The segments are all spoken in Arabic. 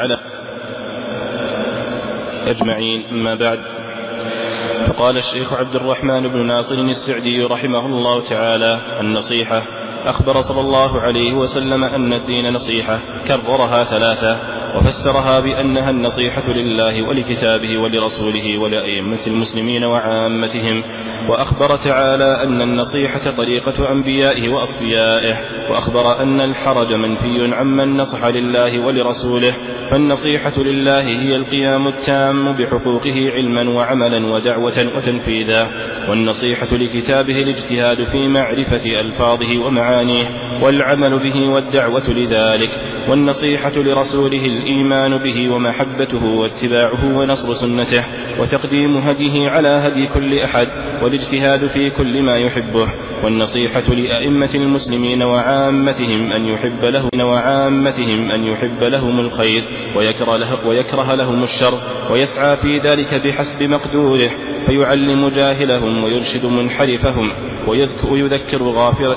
على أجمعين أما بعد. فقال الشيخ عبد الرحمن بن ناصر السعدي رحمه الله تعالى النصيحة أخبر صلى الله عليه وسلم أن الدين نصيحة كررها ثلاثة. وفسرها بأنها النصيحة لله ولكتابه ولرسوله ولأئمة المسلمين وعامتهم وأخبر تعالى أن النصيحة طريقة أنبيائه وأصفيائه وأخبر أن الحرج منفي عمن نصح لله ولرسوله فالنصيحة لله هي القيام التام بحقوقه علما وعملا ودعوة وتنفيذا. والنصيحة لكتابه الاجتهاد في معرفة ألفاظه ومعانيه والعمل به والدعوة لذلك والنصيحة لرسوله الإيمان به ومحبته واتباعه ونصر سنته وتقديم هديه على هدي كل أحد والاجتهاد في كل ما يحبه والنصيحة لأئمة المسلمين وعامتهم أن يحب له وعامتهم أن يحب لهم الخير ويكره, له ويكره لهم الشر ويسعى في ذلك بحسب مقدوره فيعلم جاهلهم ويرشد منحرفهم ويذكر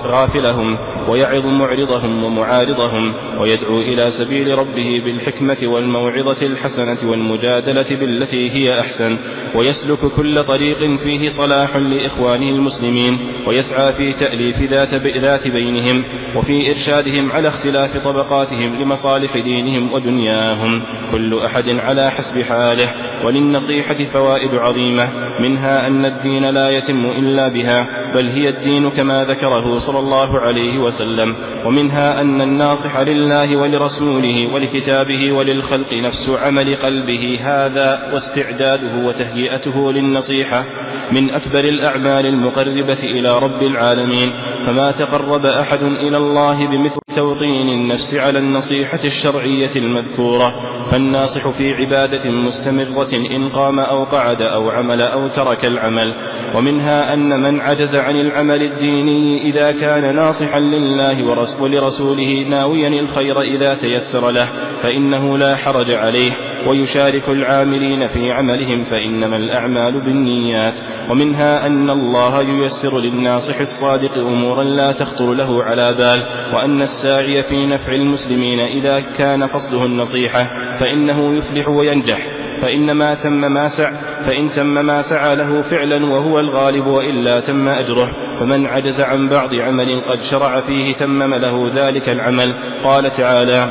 غافلهم ويعظ معرضهم ومعارضهم ويدعو إلى سبيل ربه بالحكمة والموعظة الحسنة والمجادلة بالتي هي أحسن ويسلك كل طريق فيه صلاح لإخوانه المسلمين ويسعى في تأليف ذات, ذات بينهم وفي إرشادهم على اختلاف طبقاتهم لمصالح دينهم ودنياهم. كل أحد على حسب حاله وللنصيحة فوائد عظيمة منها أن الدين لا يتم إلا بها بل هي الدين كما ذكره صلى الله عليه وسلم ومنها أن الناصح لله ولرسوله ولكتابه وللخلق نفس عمل قلبه هذا واستعداده وتهيئته للنصيحة من أكبر الأعمال المقربة إلى رب العالمين فما تقرب أحد إلى الله بمثل توطين النفس على النصيحة الشرعية المذكورة فالناصح في عبادة مستمرة إن قام أو قعد أو عمل أو ترك العمل ومنها أن من عجز عن العمل الديني إذا كان ناصحا لله ولرسوله ناويا الخير إذا تيسر له فإنه لا حرج عليه. ويشارك العاملين في عملهم فإنما الأعمال بالنيات. ومنها أن الله ييسر للناصح الصادق أمورا لا تخطر له على بال وأن الساعي في نفع المسلمين إذا كان قصده النصيحة فإنه يفلح وينجح. فإن ما تم ما سع فإن تم ما سعى له فعلا وهو الغالب وإلا تم أجره. فمن عجز عن بعض عمل قد شرع فيه تمم له ذلك العمل. قال تعالى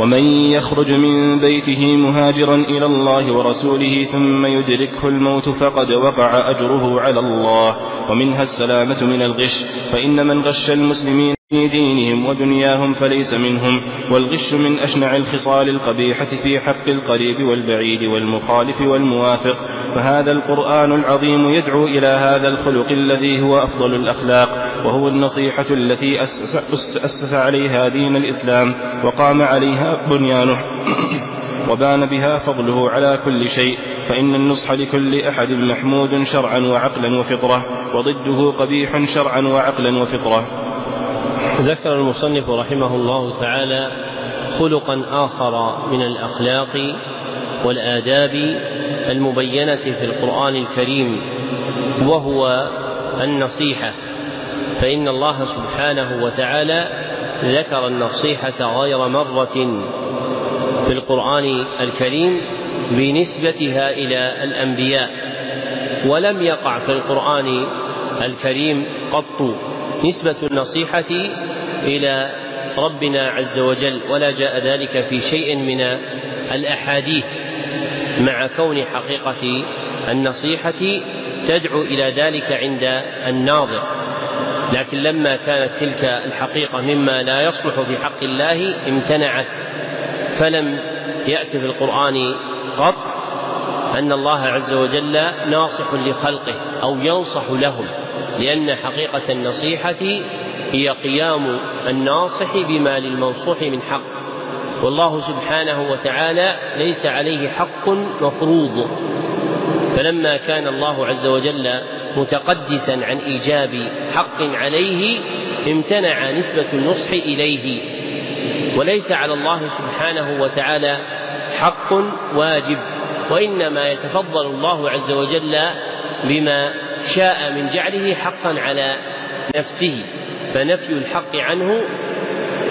ومن يخرج من بيته مهاجرا إلى الله ورسوله ثم يدركه الموت فقد وقع أجره على الله. ومنها السلامة من الغش فإن من غش المسلمين في دينهم ودنياهم فليس منهم والغش من أشنع الخصال القبيحة في حق القريب والبعيد والمخالف والموافق فهذا القرآن العظيم يدعو إلى هذا الخلق الذي هو أفضل الأخلاق وهو النصيحة التي أسس, عليها دين الإسلام وقام عليها بنيانه وبان بها فضله على كل شيء فإن النصح لكل أحد محمود شرعا وعقلا وفطرة وضده قبيح شرعا وعقلا وفطرة. ذكر المصنف رحمه الله تعالى خلقا آخر من الأخلاق والآداب المبينة في القرآن الكريم وهو النصيحة. فإن الله سبحانه وتعالى ذكر النصيحة غير مرة في القرآن الكريم بنسبتها إلى الأنبياء ولم يقع في القرآن الكريم قط. نسبة النصيحة إلى ربنا عز وجل ولا جاء ذلك في شيء من الأحاديث مع كون حقيقة النصيحة تدعو إلى ذلك عند الناظر. لكن لما كانت تلك الحقيقة مما لا يصلح في حق الله امتنعت. فلم يأتي في القرآن قط أن الله عز وجل ناصح لخلقه أو ينصح لهم. لأن حقيقة النصيحة هي قيام الناصح بما للمنصوح من حق. والله سبحانه وتعالى ليس عليه حق مفروض. فلما كان الله عز وجل متقدسا عن إيجاب حق عليه امتنع نسبة النصح إليه. وليس على الله سبحانه وتعالى حق واجب وإنما يتفضل الله عز وجل بما شاء من جعله حقا على نفسه فنفي الحق عنه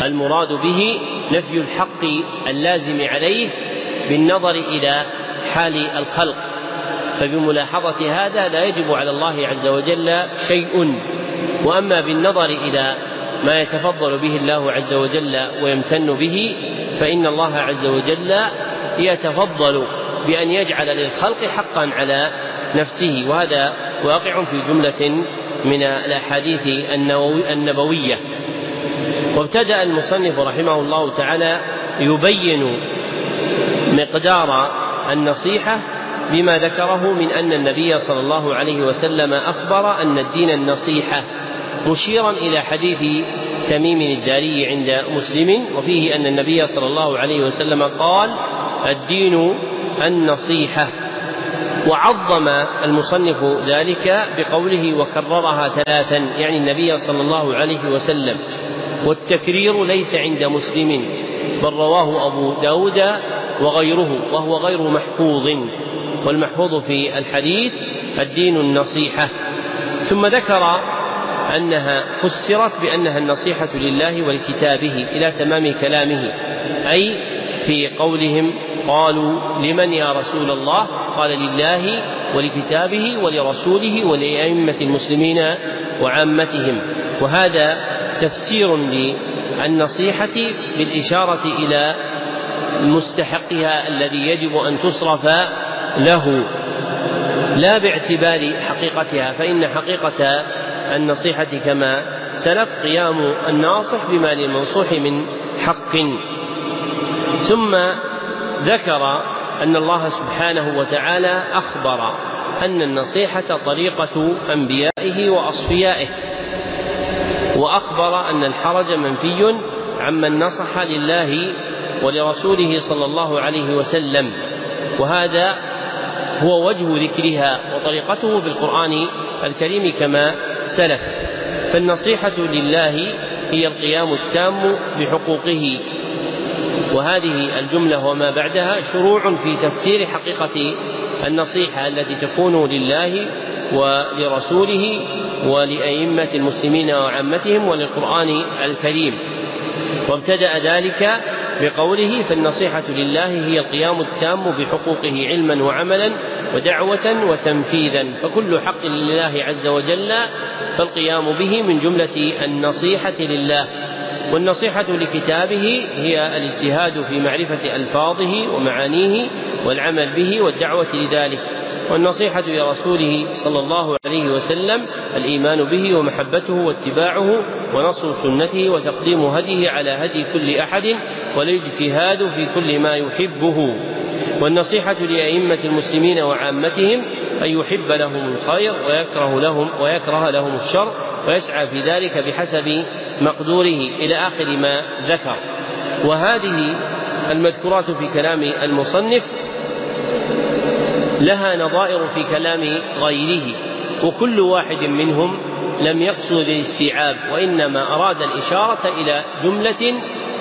المراد به نفي الحق اللازم عليه بالنظر إلى حال الخلق. فبملاحظة هذا لا يجب على الله عز وجل شيء. وأما بالنظر إلى ما يتفضل به الله عز وجل ويمتن به فإن الله عز وجل يتفضل بأن يجعل للخلق حقا على نفسه وهذا واقع في جملة من الأحاديث النبوية. وابتدأ المصنف رحمه الله تعالى يبين مقدار النصيحة بما ذكره من أن النبي صلى الله عليه وسلم أخبر أن الدين النصيحة مشيرا إلى حديث تميم الداري عند مسلم وفيه أن النبي صلى الله عليه وسلم قال الدين النصيحة. وعظم المصنف ذلك بقوله وكررها ثلاثا يعني النبي صلى الله عليه وسلم. والتكرير ليس عند مسلم بل رواه أبو داود وغيره وهو غير محفوظ. والمحفوظ في الحديث الدين النصيحة. ثم ذكر أنها فسرت بأنها النصيحة لله ولكتابه إلى تمام كلامه أي في قولهم قالوا لمن يا رسول الله؟ قال لله ولكتابه ولرسوله ولأئمة المسلمين وعامتهم. وهذا تفسير للنصيحة بالإشارة إلى مستحقها الذي يجب أن تصرف له. لا باعتبار حقيقتها فإن حقيقة النصيحة كما سلف قيام الناصح بما للمنصوح من حق. ثم ذكر أن الله سبحانه وتعالى أخبر أن النصيحة طريقة أنبيائه وأصفيائه وأخبر أن الحرج منفي عمن نصح لله ولرسوله صلى الله عليه وسلم وهذا هو وجه ذكرها وطريقته بالقرآن الكريم كما سلف. فالنصيحة لله هي القيام التام بحقوقه وهذه الجملة وما بعدها شروع في تفسير حقيقة النصيحة التي تكون لله ولرسوله ولأئمة المسلمين وعامتهم وللقرآن الكريم. وابتدأ ذلك بقوله فالنصيحة لله هي القيام التام بحقوقه علما وعملا ودعوة وتنفيذا فكل حق لله عز وجل فالقيام به من جملة النصيحة لله. والنصيحة لكتابه هي الاجتهاد في معرفة ألفاظه ومعانيه والعمل به والدعوة لذلك. والنصيحة لرسوله صلى الله عليه وسلم الإيمان به ومحبته واتباعه ونصر سنته وتقديم هديه على هدي كل أحد والاجتهاد في كل ما يحبه. والنصيحة لأئمة المسلمين وعامتهم أن يحب لهم الخير ويكره لهم ويكره لهم الشر ويسعى في ذلك بحسب مقدوره إلى آخر ما ذكر. وهذه المذكورات في كلام المصنف لها نظائر في كلام غيره وكل واحد منهم لم يقصد الاستيعاب وإنما أراد الإشارة إلى جملة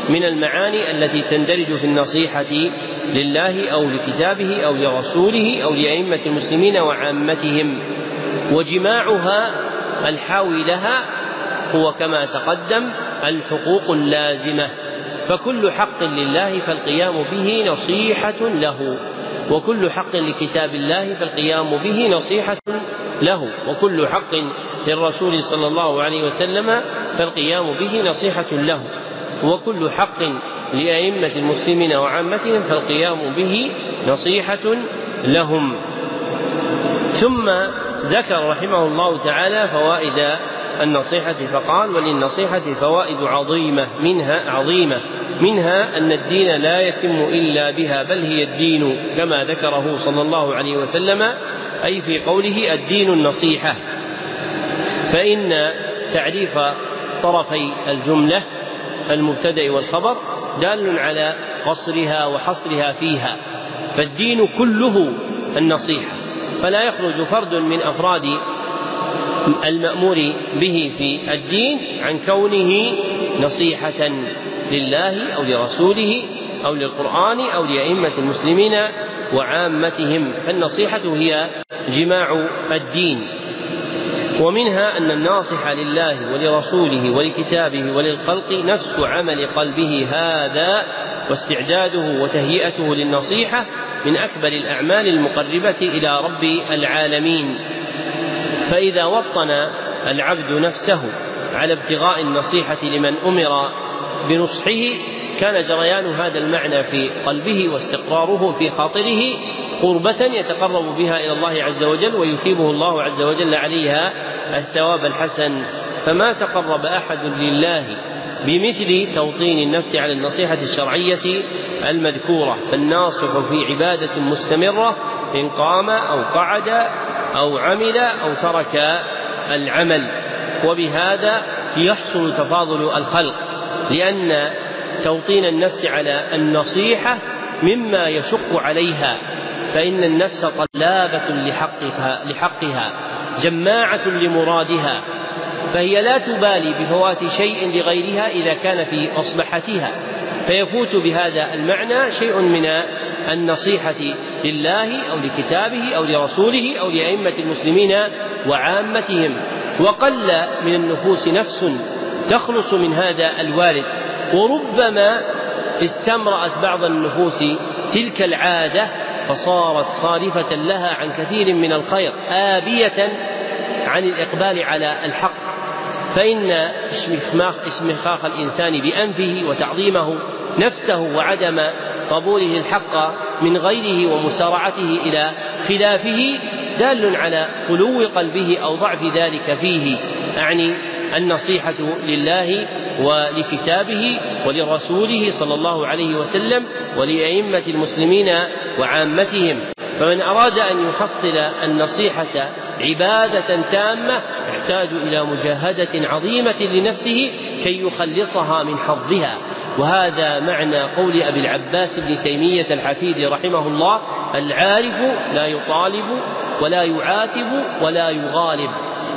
من المعاني التي تندرج في النصيحة لله أو لكتابه أو لرسوله أو لأئمة المسلمين وعامتهم. وجماعها الحاوي لها هو كما تقدم الحقوق اللازمة فكل حق لله فالقيام به نصيحة له وكل حق لكتاب الله فالقيام به نصيحة له وكل حق للرسول صلى الله عليه وسلم فالقيام به نصيحة له وكل حق لأئمة المسلمين وعامتهم فالقيام به نصيحة لهم. ثم ذكر رحمه الله تعالى فوائد النصيحة فقال وللنصيحة فوائد عظيمة منها عظيمة منها أن الدين لا يتم إلا بها بل هي الدين كما ذكره صلى الله عليه وسلم أي في قوله الدين النصيحة. فإن تعريف طرفي الجملة المبتدأ والخبر دال على قصرها وحصرها فيها فالدين كله النصيحة فلا يخرج فرد من أفراد المأمور به في الدين عن كونه نصيحة لله أو لرسوله أو للقرآن أو لأئمة المسلمين وعامتهم. فالنصيحة هي جماع الدين. ومنها أن الناصح لله ولرسوله ولكتابه وللخلق نفس عمل قلبه هذا واستعداده وتهيئته للنصيحة من أكبر الأعمال المقربة إلى رب العالمين. فإذا وطن العبد نفسه على ابتغاء النصيحة لمن أمر بنصحه كان جريان هذا المعنى في قلبه واستقراره في خاطره قربة يتقرب بها إلى الله عز وجل ويثيبه الله عز وجل عليها الثواب الحسن. فما تقرب أحد لله بمثل توطين النفس على النصيحة الشرعية المذكورة. فالناصح في عبادة مستمرة إن قام أو قعد أو عمل أو ترك العمل وبهذا يحصل تفاضل الخلق لأن توطين النفس على النصيحة مما يشق عليها فإن النفس طلابة لحقها, لحقها جماعة لمرادها فهي لا تبالي بفوات شيء لغيرها إذا كان في مصلحتها فيفوت بهذا المعنى شيء من النصيحة لله أو لكتابه أو لرسوله أو لأئمة المسلمين وعامتهم. وقل من النفوس نفس تخلص من هذا الوارد. وربما استمرأت بعض النفوس تلك العادة فصارت صارفة لها عن كثير من الخير آبية عن الإقبال على الحق. فإن اشمخاخ اشمخاخ الإنسان بأنفه وتعظيمه نفسه وعدم قبوله الحق من غيره ومسارعته إلى خلافه دال على خلو قلبه أو ضعف ذلك فيه. أعني النصيحة لله ولكتابه ولرسوله صلى الله عليه وسلم ولأئمة المسلمين وعامتهم. فمن أراد أن يحصل النصيحة عبادة تامة يحتاج إلى مجاهدة عظيمة لنفسه كي يخلصها من حظها. وهذا معنى قول أبي العباس بن تيمية الحفيد رحمه الله العارف لا يطالب ولا يعاتب ولا يغالب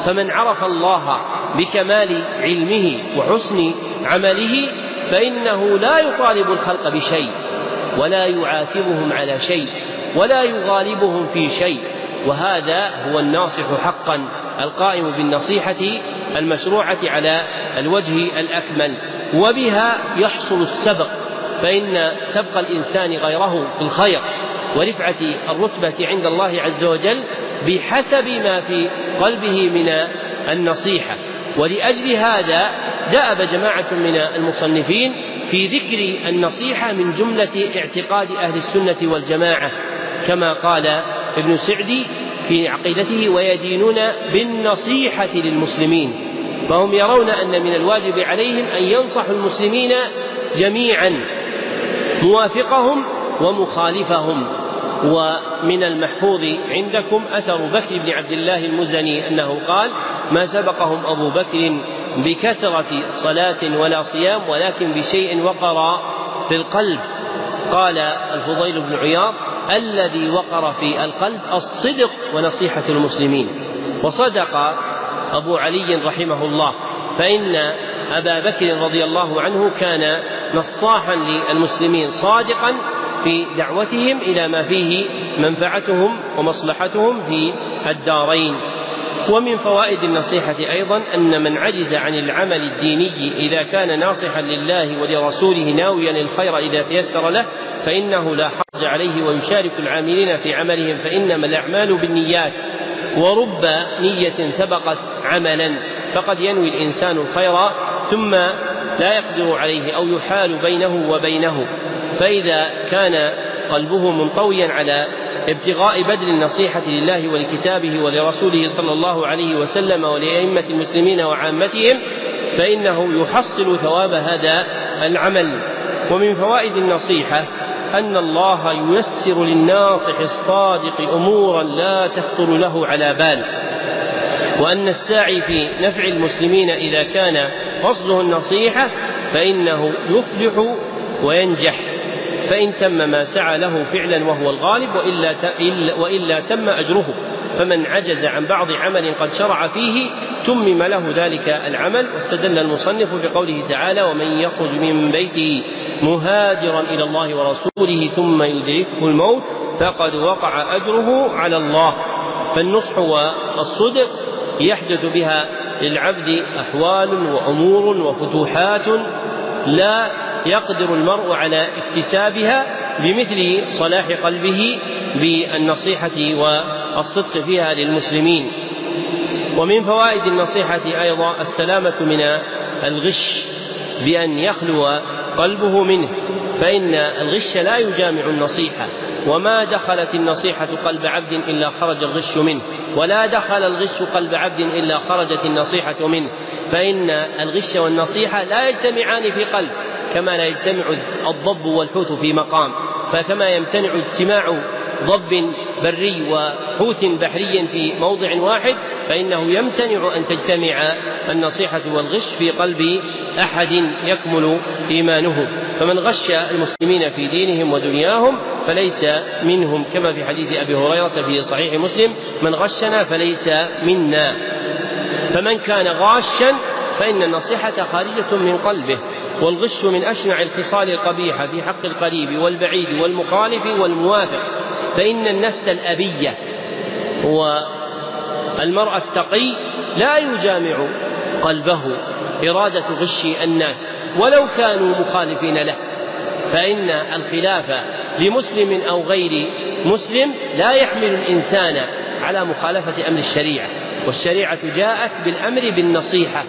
فمن عرف الله بكمال علمه وحسن عمله فإنه لا يطالب الخلق بشيء ولا يعاتبهم على شيء ولا يغالبهم في شيء وهذا هو الناصح حقا القائم بالنصيحة المشروعة على الوجه الأكمل. وبها يحصل السبق فإن سبق الإنسان غيره في الخير ورفعة الرتبة عند الله عز وجل بحسب ما في قلبه من النصيحة. ولأجل هذا دأب جماعة من المصنفين في ذكر النصيحة من جملة اعتقاد أهل السنة والجماعة كما قال ابن سعدي في عقيدته ويدينون بالنصيحة للمسلمين فهم يرون أن من الواجب عليهم أن ينصحوا المسلمين جميعا موافقهم ومخالفهم. ومن المحفوظ عندكم أثر بكر بن عبد الله المزني أنه قال ما سبقهم أبو بكر بكثرة صلاة ولا صيام ولكن بشيء وقر في القلب. قال الفضيل بن عياض الذي وقر في القلب الصدق ونصيحة المسلمين. وصدق أبو علي رحمه الله فإن أبا بكر رضي الله عنه كان نصاحا للمسلمين صادقا في دعوتهم إلى ما فيه منفعتهم ومصلحتهم في الدارين. ومن فوائد النصيحة أيضا أن من عجز عن العمل الديني إذا كان ناصحا لله ولرسوله ناويا الخير إذا تيسر له فإنه لا حرج عليه ويشارك العاملين في عملهم فإنما الأعمال بالنيات. ورب نية سبقت عملا فقد ينوي الإنسان الخير ثم لا يقدر عليه أو يحال بينه وبينه. فإذا كان قلبه منطويا على ابتغاء بذل النصيحة لله ولكتابه ولرسوله صلى الله عليه وسلم ولأئمة المسلمين وعامتهم فإنه يحصل ثواب هذا العمل. ومن فوائد النصيحة أن الله ييسر للناصح الصادق أمورا لا تخطر له على بال. وأن الساعي في نفع المسلمين إذا كان قصده النصيحة فإنه يفلح وينجح. فإن تم ما سعى له فعلا وهو الغالب وإلا وإلا تم أجره. فمن عجز عن بعض عمل قد شرع فيه تمم له ذلك العمل. واستدل المصنف بقوله تعالى ومن يخرج من بيته مهاجرا إلى الله ورسوله ثم يدركه الموت فقد وقع أجره على الله. فالنصح والصدق يحدث بها للعبد أحوال وأمور وفتوحات لا يقدر المرء على اكتسابها بمثل صلاح قلبه بالنصيحة والصدق فيها للمسلمين. ومن فوائد النصيحة أيضا السلامة من الغش بأن يخلو قلبه منه فإن الغش لا يجامع النصيحة وما دخلت النصيحة قلب عبد إلا خرج الغش منه ولا دخل الغش قلب عبد إلا خرجت النصيحة منه فإن الغش والنصيحة لا يجتمعان في قلب كما لا يجتمع الضب والحوت في مقام فكما يمتنع اجتماع ضب بري وحوت بحري في موضع واحد فإنه يمتنع أن تجتمع النصيحة والغش في قلب أحد يكمل إيمانه. فمن غش المسلمين في دينهم ودنياهم فليس منهم كما في حديث أبي هريرة في صحيح مسلم من غشنا فليس منا. فمن كان غاشا فإن النصيحة خارجة من قلبه. والغش من أشنع الخصال القبيحة في حق القريب والبعيد والمخالف والموافق. فإن النفس الأبية والمرء التقي لا يجامع قلبه إرادة غش الناس ولو كانوا مخالفين له. فإن الخلاف لمسلم أو غير مسلم لا يحمل الإنسان على مخالفة أمر الشريعة. والشريعة جاءت بالأمر بالنصيحة.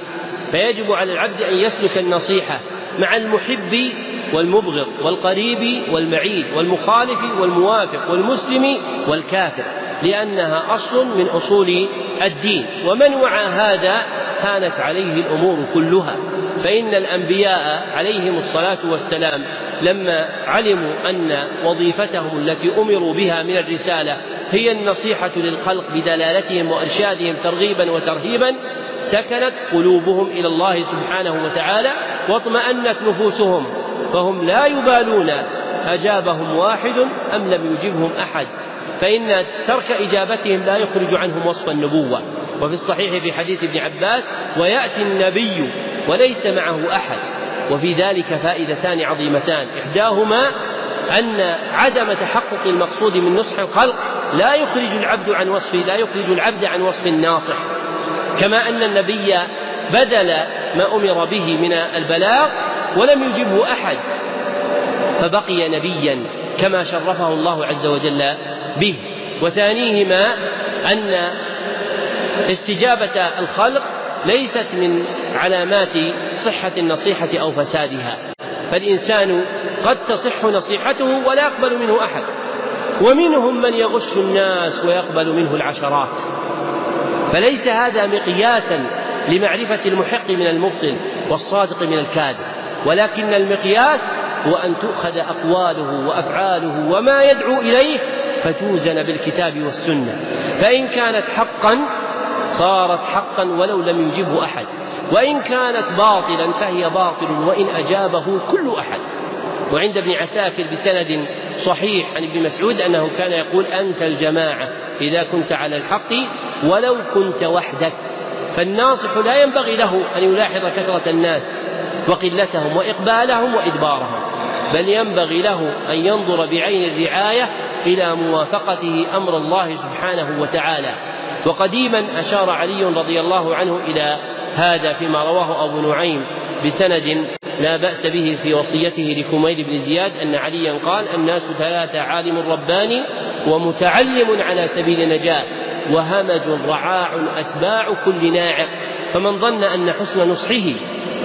فيجب على العبد أن يسلك النصيحة مع المحب والمبغض والقريب والمعيد والمخالف والموافق والمسلم والكافر لأنها أصل من أصول الدين. ومن وعى هذا هانت عليه الأمور كلها. فإن الأنبياء عليهم الصلاة والسلام لما علموا أن وظيفتهم التي أمروا بها من الرسالة هي النصيحة للخلق بدلالتهم وإرشادهم ترغيبا وترهيبا سكنت قلوبهم إلى الله سبحانه وتعالى واطمأنت نفوسهم فهم لا يبالون أجابهم واحد أم لم يجبهم أحد. فإن ترك إجابتهم لا يخرج عنهم وصف النبوة. وفي الصحيح في حديث ابن عباس ويأتي النبي وليس معه أحد. وفي ذلك فائدتان عظيمتان. إحداهما أن عدم تحقق المقصود من نصح الخلق لا يخرج العبد عن وصف لا يخرج العبد عن وصف الناصح كما أن النبي بدل ما أمر به من البلاغ ولم يجبه أحد فبقي نبيا كما شرفه الله عز وجل به. وثانيهما أن استجابة الخلق ليست من علامات صحة النصيحة أو فسادها فالإنسان قد تصح نصيحته ولا يقبل منه أحد. ومنهم من يغش الناس ويقبل منه العشرات. فليس هذا مقياسا لمعرفة المحق من المبطل والصادق من الكاذب. ولكن المقياس هو أن تؤخذ أقواله وأفعاله وما يدعو إليه فتوزن بالكتاب والسنة. فإن كانت حقا صارت حقا ولو لم يجبه أحد. وإن كانت باطلا فهي باطل وإن أجابه كل أحد. وعند ابن عساكر بسند صحيح عن ابن مسعود أنه كان يقول أنت الجماعة إذا كنت على الحق ولو كنت وحدك. فالناصح لا ينبغي له أن يلاحظ كثرة الناس وقلتهم وإقبالهم وإدبارهم بل ينبغي له أن ينظر بعين الرعاية إلى موافقته أمر الله سبحانه وتعالى. وقديما أشار علي رضي الله عنه إلى هذا فيما رواه أبو نعيم بسند لا بأس به في وصيته لكميل بن زياد أن عليا قال الناس ثلاثة عالم رباني ومتعلم على سبيل نجاة وهمج رعاع أتباع كل ناعق فمن ظن أن حسن نصحه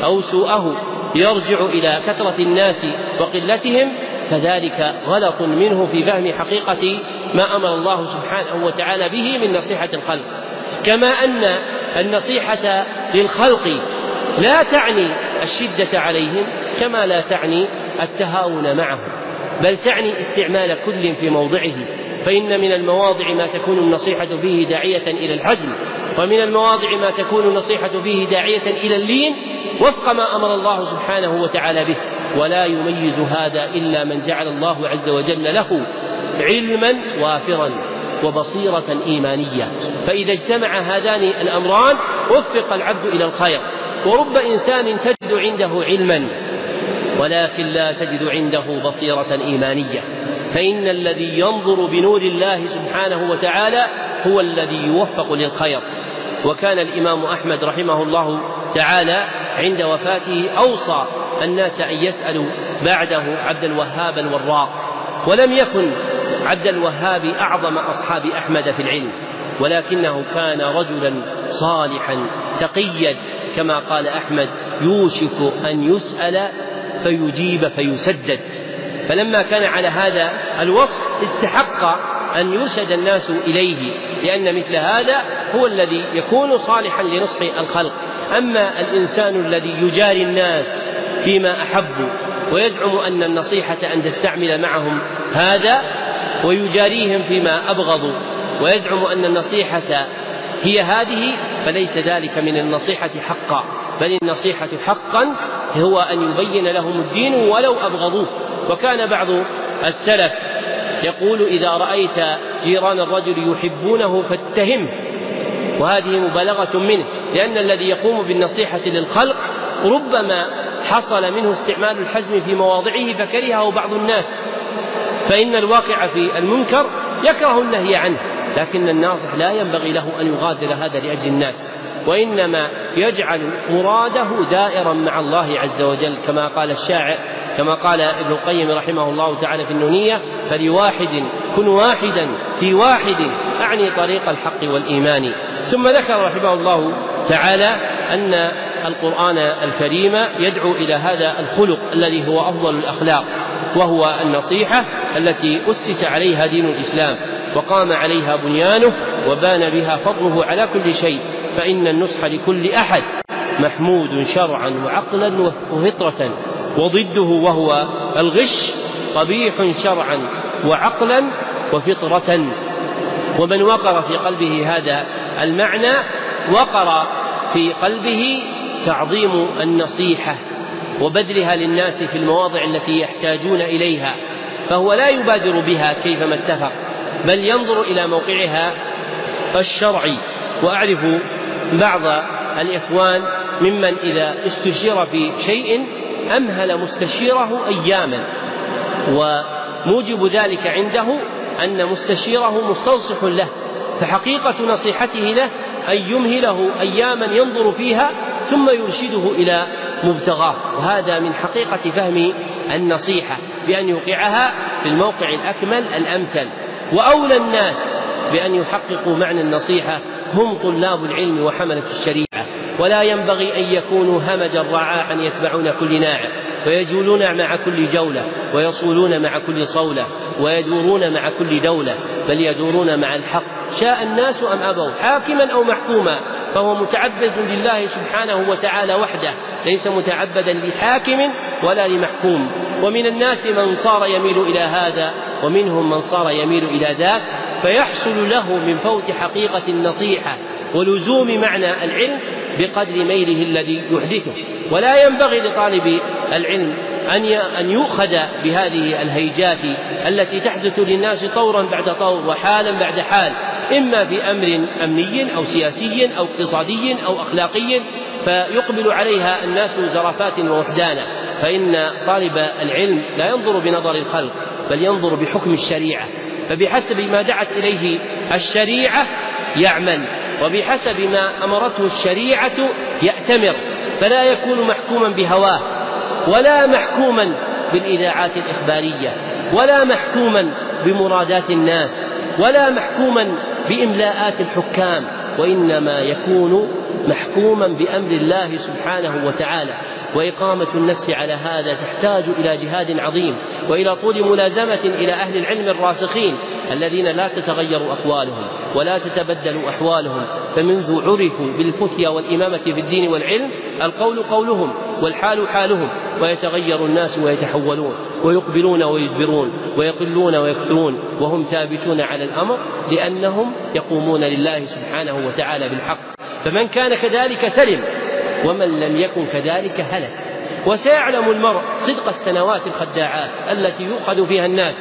أو سوءه يرجع إلى كثرة الناس وقلتهم فذلك غلط منه في فهم حقيقة ما أمر الله سبحانه وتعالى به من نصيحة الخلق. كما أن النصيحة للخلق لا تعني الشدة عليهم كما لا تعني التهاون معهم بل تعني استعمال كل في موضعه. فإن من المواضع ما تكون النصيحة فيه داعية إلى الحزم ومن المواضع ما تكون النصيحة فيه داعية إلى اللين وفق ما أمر الله سبحانه وتعالى به. ولا يميز هذا إلا من جعل الله عز وجل له علما وافرا وبصيرة إيمانية. فإذا اجتمع هذان الأمران وفق العبد إلى الخير. ورب إنسان تجد عنده علما ولكن لا تجد عنده بصيرة إيمانية. فإن الذي ينظر بنور الله سبحانه وتعالى هو الذي يوفق للخير. وكان الإمام أحمد رحمه الله تعالى عند وفاته أوصى الناس أن يسألوا بعده عبد الوهاب الوراق ولم يكن عبد الوهاب أعظم أصحاب أحمد في العلم ولكنه كان رجلا صالحا تقيا كما قال أحمد يوشك أن يسأل فيجيب فيسدد. فلما كان على هذا الوصف استحق أن يرشد الناس إليه لأن مثل هذا هو الذي يكون صالحا لنصح الخلق. أما الإنسان الذي يجاري الناس فيما أحبوا ويزعم أن النصيحة أن تستعمل معهم هذا ويجاريهم فيما أبغضوا ويزعم أن النصيحة هي هذه فليس ذلك من النصيحة حقا بل النصيحة حقا هو أن يبين لهم الدين ولو أبغضوه. وكان بعض السلف يقول إذا رأيت جيران الرجل يحبونه فاتهمه وهذه مبالغة منه لأن الذي يقوم بالنصيحة للخلق ربما حصل منه استعمال الحزم في مواضعه فكرهه بعض الناس. فإن الواقع في المنكر يكره النهي عنه لكن الناصح لا ينبغي له أن يغادر هذا لأجل الناس وإنما يجعل مراده دائرا مع الله عز وجل كما قال الشاعر كما قال ابن القيم رحمه الله تعالى في النونية فلواحد كن واحدا في واحد أعني طريق الحق والإيمان. ثم ذكر رحمه الله تعالى أن القرآن الكريم يدعو إلى هذا الخلق الذي هو أفضل الأخلاق وهو النصيحة التي أسس عليها دين الإسلام وقام عليها بنيانه وبان بها فضله على كل شيء فإن النصح لكل أحد محمود شرعا وعقلا وفطرة. وضده وهو الغش قبيح شرعا وعقلا وفطرة. ومن وقر في قلبه هذا المعنى وقر في قلبه تعظيم النصيحة وبذلها للناس في المواضع التي يحتاجون إليها فهو لا يبادر بها كيفما اتفق بل ينظر إلى موقعها الشرعي. وأعرف بعض الإخوان ممن إذا استشير في شيء أمهل مستشيره أياما. وموجب ذلك عنده أن مستشيره مستنصح له. فحقيقة نصيحته له أن يمهله أياما ينظر فيها ثم يرشده إلى مبتغاه. وهذا من حقيقة فهم النصيحة بأن يوقعها في الموقع الأكمل الأمثل. وأولى الناس بأن يحققوا معنى النصيحة هم طلاب العلم وحملة الشريعة. ولا ينبغي أن يكونوا همجا رعاعا يتبعون كل ناعم ويجولون مع كل جولة ويصولون مع كل صولة ويدورون مع كل دولة بل يدورون مع الحق. شاء الناس أم أبوا؟ حاكما أو محكوما فهو متعبد لله سبحانه وتعالى وحده ليس متعبدا لحاكم ولا لمحكوم. ومن الناس من صار يميل إلى هذا ومنهم من صار يميل إلى ذاك فيحصل له من فوت حقيقة النصيحة ولزوم معنى العلم بقدر ميله الذي يحدثه. ولا ينبغي لطالب العلم أن أن يؤخذ بهذه الهيجات التي تحدث للناس طورا بعد طور وحالا بعد حال إما في أمر أمني أو سياسي أو اقتصادي أو أخلاقي فيقبل عليها الناس زرافات ووحدانا فإن طالب العلم لا ينظر بنظر الخلق بل ينظر بحكم الشريعة. فبحسب ما دعت إليه الشريعة يعمل. وبحسب ما أمرته الشريعة يأتمر فلا يكون محكوما بهواه ولا محكوما بالإذاعات الإخبارية ولا محكوما بمرادات الناس ولا محكوما بإملاءات الحكام وإنما يكون محكوما بأمر الله سبحانه وتعالى. وإقامة النفس على هذا تحتاج إلى جهاد عظيم وإلى طول ملازمة إلى أهل العلم الراسخين الذين لا تتغير أقوالهم ولا تتبدل أحوالهم فمنذ عرفوا بالفتيا والإمامة في الدين والعلم القول قولهم والحال حالهم ويتغير الناس ويتحولون ويقبلون ويدبرون ويقلون ويكثرون وهم ثابتون على الأمر لأنهم يقومون لله سبحانه وتعالى بالحق. فمن كان كذلك سلم ومن لم يكن كذلك هلك. وسيعلم المرء صدق السنوات الخداعات التي يؤخذ فيها الناس.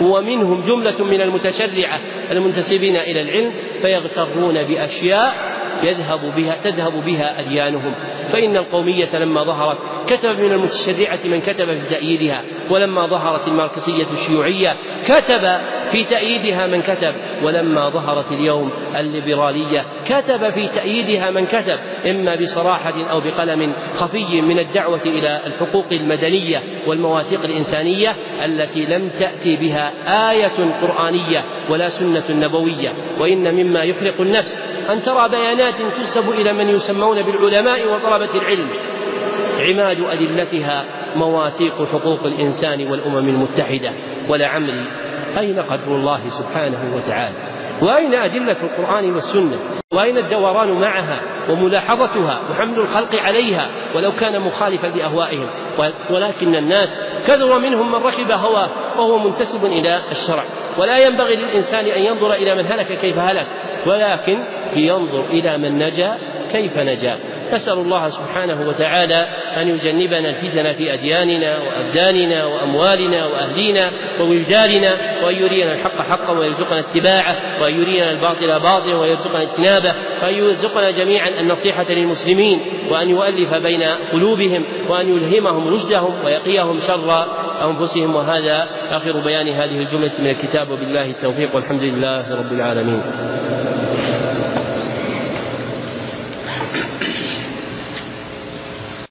ومنهم جملة من المتشرعة المنتسبين إلى العلم فيغترون بأشياء يذهب بها تذهب بها أديانهم. فإن القومية لما ظهرت كتب من المتشرعة من كتب في تأييدها ولما ظهرت الماركسية الشيوعية كتب في تأييدها من كتب. ولما ظهرت اليوم الليبرالية كتب في تأييدها من كتب إما بصراحة أو بقلم خفي من الدعوة إلى الحقوق المدنية والمواثيق الإنسانية التي لم تأتي بها آية قرآنية ولا سنة نبوية. وإن مما يحلق النفس أن ترى بيانات تنسب إلى من يسمون بالعلماء وطلبة العلم. عماد أدلتها مواثيق حقوق الإنسان والأمم المتحدة. ولعمري أين قدر الله سبحانه وتعالى؟ وأين أدلة القرآن والسنة؟ وأين الدوران معها وملاحظتها وحمل الخلق عليها ولو كان مخالفا لأهوائهم؟ ولكن الناس كثر منهم من ركب هواه وهو منتسب إلى الشرع. ولا ينبغي للإنسان أن ينظر إلى من هلك كيف هلك ولكن ينظر إلى من نجا كيف نجا. نسأل الله سبحانه وتعالى أن يجنبنا الفتن في أدياننا وأبداننا وأموالنا وأهلينا وولداننا وأن يرينا الحق حقا ويرزقنا اتباعه وأن يرينا الباطل باطلا ويرزقنا اجتنابه وأن يرزقنا جميعا النصيحة للمسلمين وأن يؤلف بين قلوبهم وأن يلهمهم رشدهم ويقيهم شر أنفسهم وهذا آخر بيان هذه الجملة من الكتاب وبالله التوفيق والحمد لله رب العالمين.